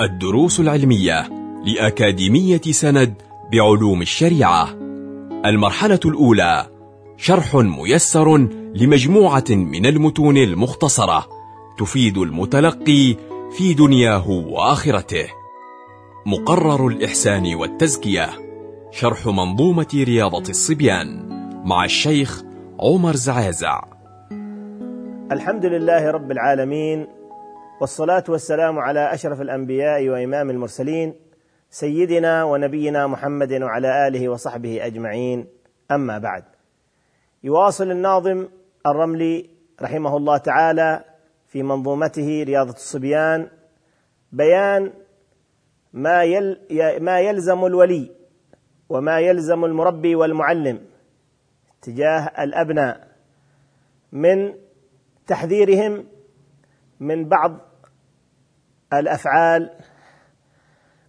الدروس العلمية لأكاديمية سند بعلوم الشريعة. المرحلة الأولى شرح ميسر لمجموعة من المتون المختصرة تفيد المتلقي في دنياه وآخرته. مقرر الإحسان والتزكية شرح منظومة رياضة الصبيان مع الشيخ عمر زعازع. الحمد لله رب العالمين والصلاة والسلام على أشرف الأنبياء وإمام المرسلين سيدنا ونبينا محمد وعلى آله وصحبه أجمعين. أما بعد يواصل الناظم الرملي رحمه الله تعالى في منظومته رياضة الصبيان بيان ما يل ما يلزم الولي وما يلزم المربي والمعلم تجاه الأبناء من تحذيرهم من بعض الأفعال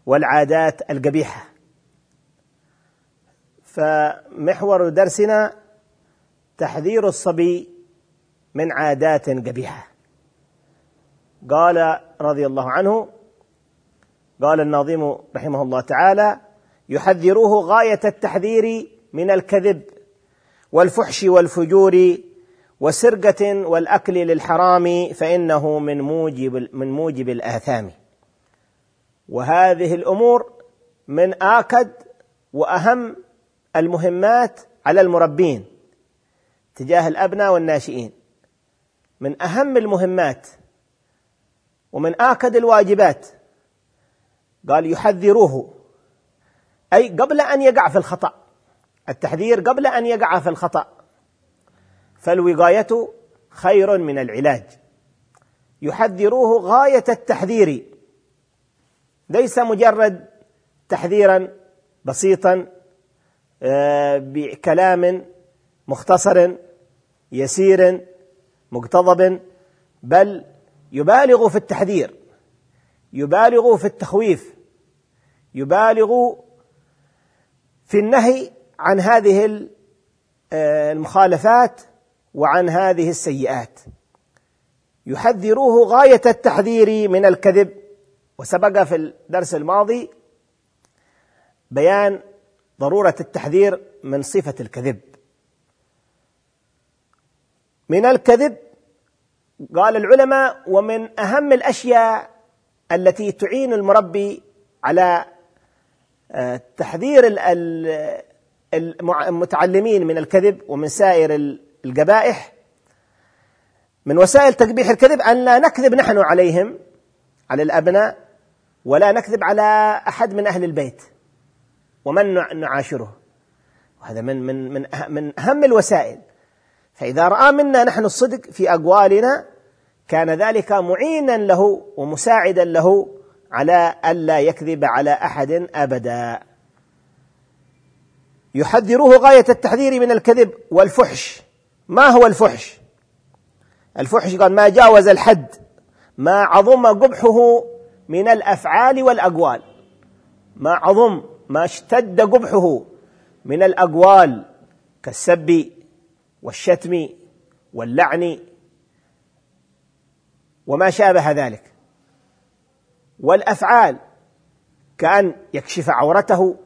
والعادات القبيحة. فمحور درسنا تحذير الصبي من عادات قبيحة. قال رضي الله عنه قال الناظم رحمه الله تعالى يحذروه غاية التحذير من الكذب والفحش والفجور وسرقة والأكل للحرام فإنه من موجب من موجب الآثام. وهذه الأمور من آكد وأهم المهمات على المربين تجاه الأبناء والناشئين. من أهم المهمات ومن آكد الواجبات قال يحذروه أي قبل أن يقع في الخطأ التحذير قبل أن يقع في الخطأ. فالوقاية خير من العلاج. يحذروه غاية التحذير. ليس مجرد تحذيرا بسيطا بكلام مختصر يسير مقتضب بل يبالغ في التحذير يبالغ في التخويف يبالغ في النهي عن هذه المخالفات وعن هذه السيئات. يحذروه غاية التحذير من الكذب. وسبق في الدرس الماضي بيان ضرورة التحذير من صفة الكذب. من الكذب قال العلماء ومن أهم الأشياء التي تعين المربي على تحذير المتعلمين من الكذب ومن سائر القبائح من وسائل تقبيح الكذب أن لا نكذب نحن عليهم على الأبناء ولا نكذب على أحد من أهل البيت ومن نعاشره. وهذا من من من من أهم الوسائل. فإذا رأى منا نحن الصدق في أقوالنا كان ذلك معينا له ومساعدا له على ألا يكذب على أحد أبدا. يحذره غاية التحذير من الكذب والفحش. ما هو الفحش؟ الفحش قال ما جاوز الحد ما عظم قبحه من الأفعال والأقوال. ما عظم ما اشتد قبحه من الأقوال كالسب والشتم واللعن وما شابه ذلك. والأفعال كأن يكشف عورته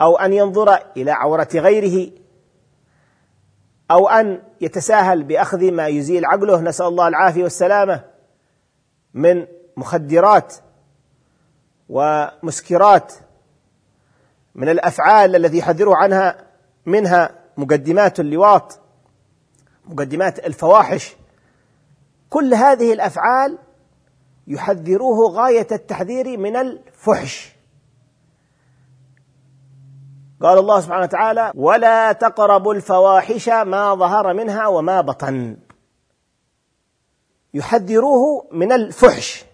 أو أن ينظر إلى عورة غيره أو أن يتساهل بأخذ ما يزيل عقله. نسأل الله العافية والسلامة من مخدرات ومسكرات من الأفعال التي يحذره عنها منها مقدمات اللواط مقدمات الفواحش. كل هذه الأفعال يحذروه غاية التحذير من الفحش. قال الله سبحانه وتعالى ولا تقربوا الفواحش ما ظهر منها وما بطن. يحذروه من الفحش.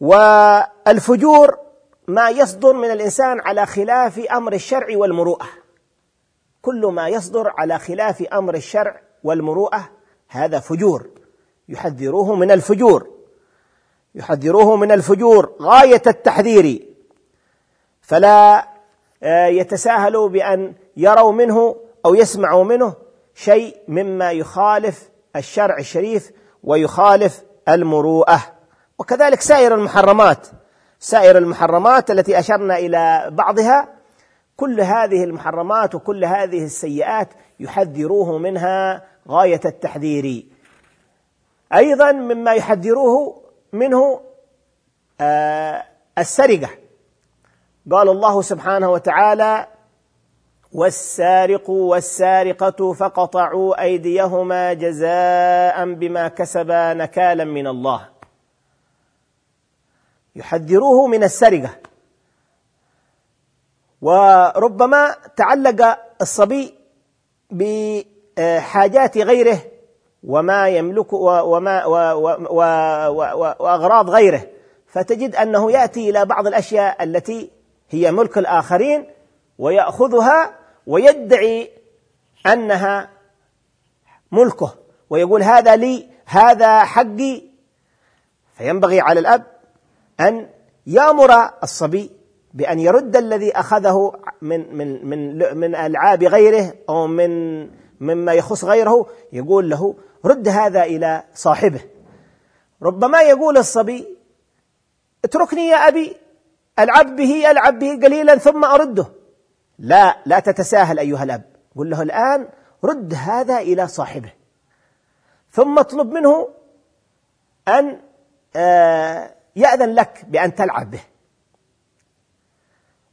والفجور ما يصدر من الإنسان على خلاف أمر الشرع والمروءة. كل ما يصدر على خلاف أمر الشرع والمروءة هذا فجور. يحذروه من الفجور. يحذروه من الفجور. غاية التحذير. فلا يتساهلوا بأن يروا منه أو يسمعوا منه شيء مما يخالف الشرع الشريف ويخالف المروءة. وكذلك سائر المحرمات سائر المحرمات التي أشرنا إلى بعضها كل هذه المحرمات وكل هذه السيئات يحذروه منها غاية التحذير. أيضا مما يحذروه منه آه السرقة. قال الله سبحانه وتعالى والسارق والسارقة فقطعوا أيديهما جزاء بما كسبا نكالا من الله. يحذروه من السرقة. وربما تعلق الصبي بحاجات غيره وما يملك وما وأغراض غيره. فتجد أنه يأتي إلى بعض الأشياء التي هي ملك الآخرين ويأخذها ويدعي أنها ملكه ويقول هذا لي هذا حقي. فينبغي على الأب أن يأمر الصبي بأن يرد الذي أخذه من من من من ألعاب غيره أو من مما يخص غيره يقول له رد هذا إلى صاحبه. ربما يقول الصبي اتركني يا أبي. العب به العب به قليلا ثم أرده. لا لا تتساهل أيها الأب. قل له الآن رد هذا إلى صاحبه. ثم اطلب منه أن آه، يأذن لك بأن تلعب به.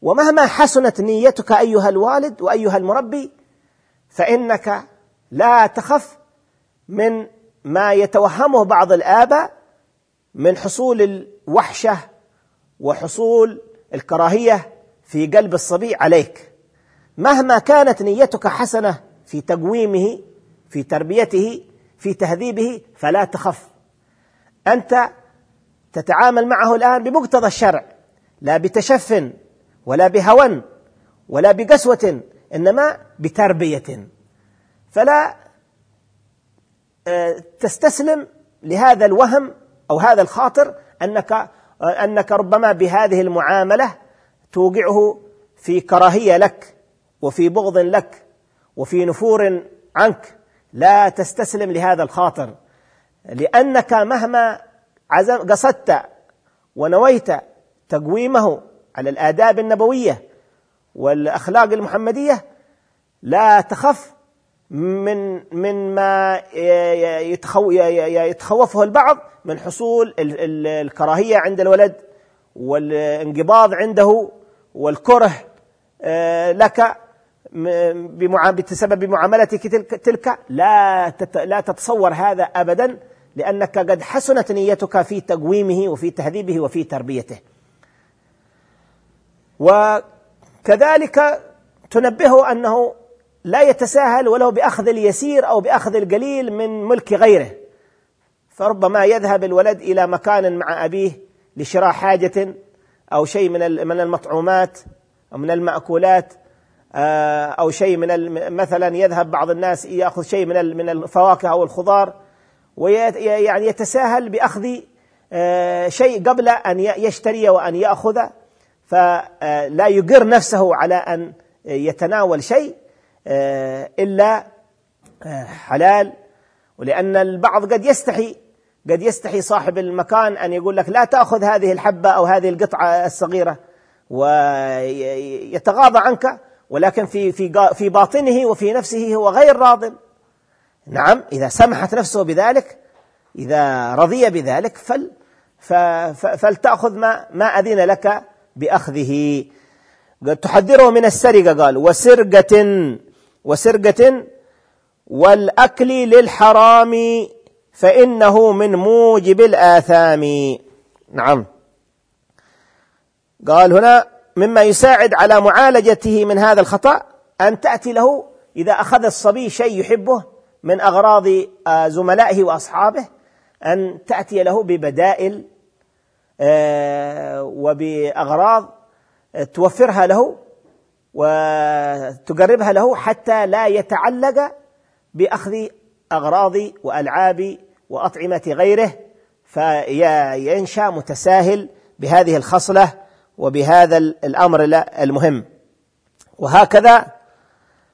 ومهما حسنت نيتك أيها الوالد وأيها المربي فإنك لا تخف من ما يتوهمه بعض الآباء من حصول الوحشة وحصول الكراهية في قلب الصبي عليك. مهما كانت نيتك حسنة في تقويمه في تربيته في تهذيبه فلا تخف. أنت تتعامل معه الآن بمقتضى الشرع لا بتشف ولا بهوى ولا بقسوة إنما بتربية. فلا آه، تستسلم لهذا الوهم أو هذا الخاطر أنك أنك ربما بهذه المعاملة توقعه في كراهية لك وفي بغض لك وفي نفور عنك. لا تستسلم لهذا الخاطر لأنك مهما قصدت ونويت تقويمه على الآداب النبوية والأخلاق المحمدية لا تخف من من ما يتخوفه البعض من حصول الكراهية عند الولد والانقباض عنده والكره آه، لك بسبب معاملتك تلك لا لا تتصور هذا ابدا لأنك قد حسنت نيتك في تقويمه وفي تهذيبه وفي تربيته. وكذلك تنبهه أنه لا يتساهل ولو بأخذ اليسير أو بأخذ القليل من ملك غيره. فربما يذهب الولد إلى مكان مع أبيه لشراء حاجة أو شيء من من المطعومات أو من المأكولات آه، أو شيء من مثلا يذهب بعض الناس يأخذ شيء من من الفواكه أو الخضار ويعني يتساهل بأخذ آه، شيء قبل أن يشتري وأن يأخذ. فلا يقر نفسه على أن يتناول شيء آه، إلا حلال. ولأن البعض قد يستحي قد يستحي صاحب المكان أن يقول لك لا تأخذ هذه الحبة أو هذه القطعة الصغيرة ويتغاضى عنك ولكن في في في باطنه وفي نفسه هو غير راض. نعم إذا سمحت نفسه بذلك إذا رضي بذلك فل فلتأخذ ما ما أذن لك بأخذه. تحذره من السرقة قال وسرقة وسرقة والأكل للحرام فإنه من موجب الآثام. نعم. قال هنا مما يساعد على معالجته من هذا الخطأ أن تأتي له إذا أخذ الصبي شيء يحبه من أغراض آه، زملائه وأصحابه أن تأتي له ببدائل آه، وبأغراض آه، توفرها له وتقربها له حتى لا يتعلق بأخذ أغراض وألعاب وأطعمة غيره فينشا متساهل بهذه الخصلة وبهذا الأمر المهم. وهكذا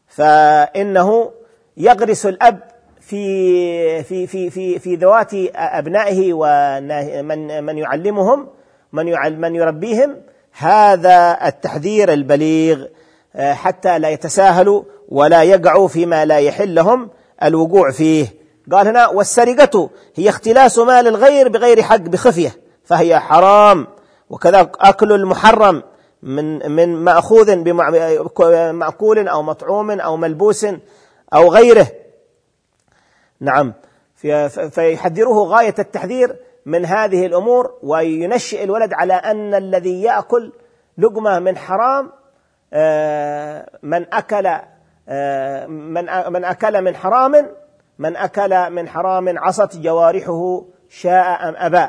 فإنه يغرس الأب في في في في في ذوات أبنائه ومن من يعلمهم من من يربيهم. هذا التحذير البليغ حتى لا يتساهلوا ولا يقعوا فيما لا يحل لهم الوقوع فيه. قال هنا والسرقة هي اختلاس مال الغير بغير حق بخفية فهي حرام. وكذا أكل المحرم من من مأخوذ بمأكول أو مطعوم أو ملبوس أو غيره. نعم. فيحذره غاية التحذير من هذه الأمور وينشئ الولد على أن الذي يأكل لقمة من حرام آه، من أكل آه، من من أكل من حرام من أكل من حرام عصت جوارحه شاء أم أبى.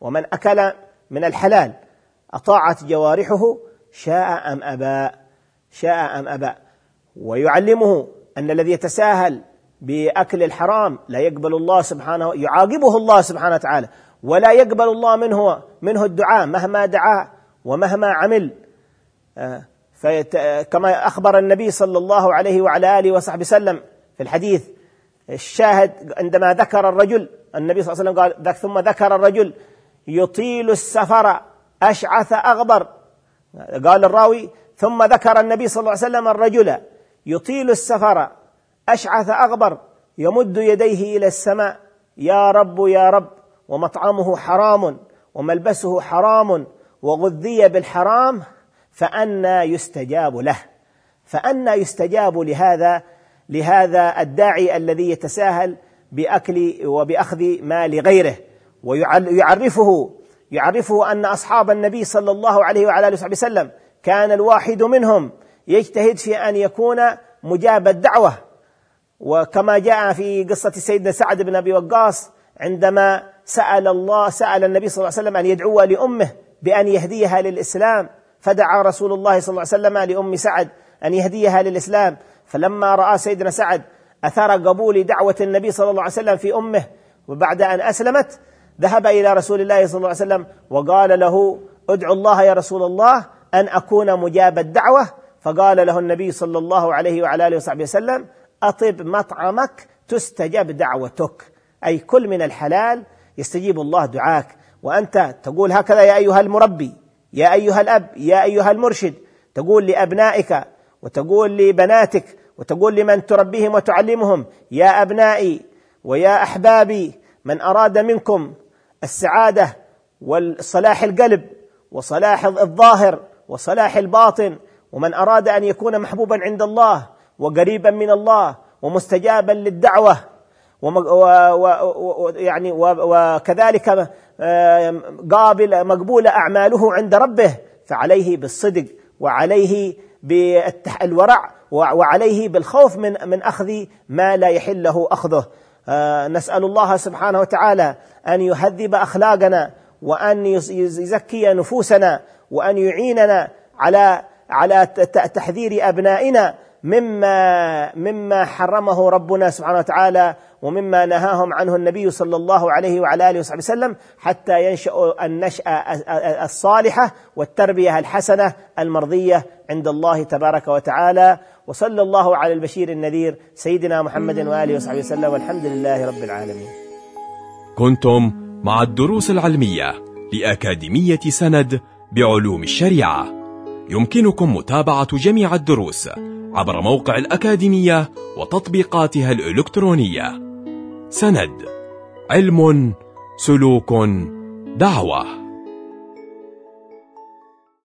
ومن أكل من الحلال أطاعت جوارحه شاء أم أبى. شاء أم أبى. ويعلمه أن الذي يتساهل بأكل الحرام لا يقبل الله سبحانه يعاقبه الله سبحانه وتعالى ولا يقبل الله منه منه الدعاء مهما دعا ومهما عمل. آه، كما أخبر النبي صلى الله عليه وعلى آله وصحبه وسلم في الحديث الشاهد عندما ذكر الرجل النبي صلى الله عليه وسلم قال ثم ذكر الرجل يطيل السفر أشعث أغبر. قال الراوي ثم ذكر النبي صلى الله عليه وسلم الرجل يطيل السفر أشعث أغبر يمد يديه إلى السماء يا رب يا رب ومطعمه حرام وملبسه حرام وغذي بالحرام. فأنى يستجاب له. فأنى يستجاب لهذا لهذا الداعي الذي يتساهل بأكل وبأخذ مال غيره. ويعرفه يعرفه أن أصحاب النبي صلى الله عليه وعلى آله وصحبه وسلم كان الواحد منهم يجتهد في أن يكون مجاب الدعوة. وكما جاء في قصة سيدنا سعد بن أبي وقاص عندما سأل الله سأل النبي صلى الله عليه وسلم أن يدعو لأمه بأن يهديها للإسلام. فدعا رسول الله صلى الله عليه وسلم لأم سعد أن يهديها للإسلام. فلما رأى سيدنا سعد أثر قبول دعوة النبي صلى الله عليه وسلم في أمه وبعد أن أسلمت ذهب إلى رسول الله صلى الله عليه وسلم وقال له ادعو الله يا رسول الله أن أكون مجاب الدعوة. فقال له النبي صلى الله عليه وعلى آله وصحبه وسلم أطب مطعمك تستجب دعوتك. أي كل من الحلال يستجيب الله دعاك. وأنت تقول هكذا يا أيها المربي. يا أيها الأب يا أيها المرشد تقول لأبنائك وتقول لبناتك وتقول لمن تربيهم وتعلمهم يا أبنائي ويا أحبابي من أراد منكم السعادة والصلاح القلب وصلاح الظاهر وصلاح الباطن ومن أراد أن يكون محبوبا عند الله وقريبا من الله ومستجابا للدعوة ويعني وكذلك قابل مقبول أعماله عند ربه فعليه بالصدق وعليه بالورع وعليه بالخوف من من أخذ ما لا يحل له أخذه. آه، نسأل الله سبحانه وتعالى أن يهذب أخلاقنا وأن يزكي نفوسنا وأن يعيننا على على تحذير أبنائنا مما مما حرمه ربنا سبحانه وتعالى ومما نهاهم عنه النبي صلى الله عليه وعلى آله وصحبه وسلم حتى ينشأوا النشأة الصالحة والتربية الحسنة المرضية عند الله تبارك وتعالى وصلى الله على البشير النذير سيدنا محمد وآله وصحبه وسلم والحمد لله رب العالمين. كنتم مع الدروس العلمية لأكاديمية سند بعلوم الشريعة. يمكنكم متابعة جميع الدروس عبر موقع الأكاديمية وتطبيقاتها الإلكترونية. سند علم سلوك دعوة.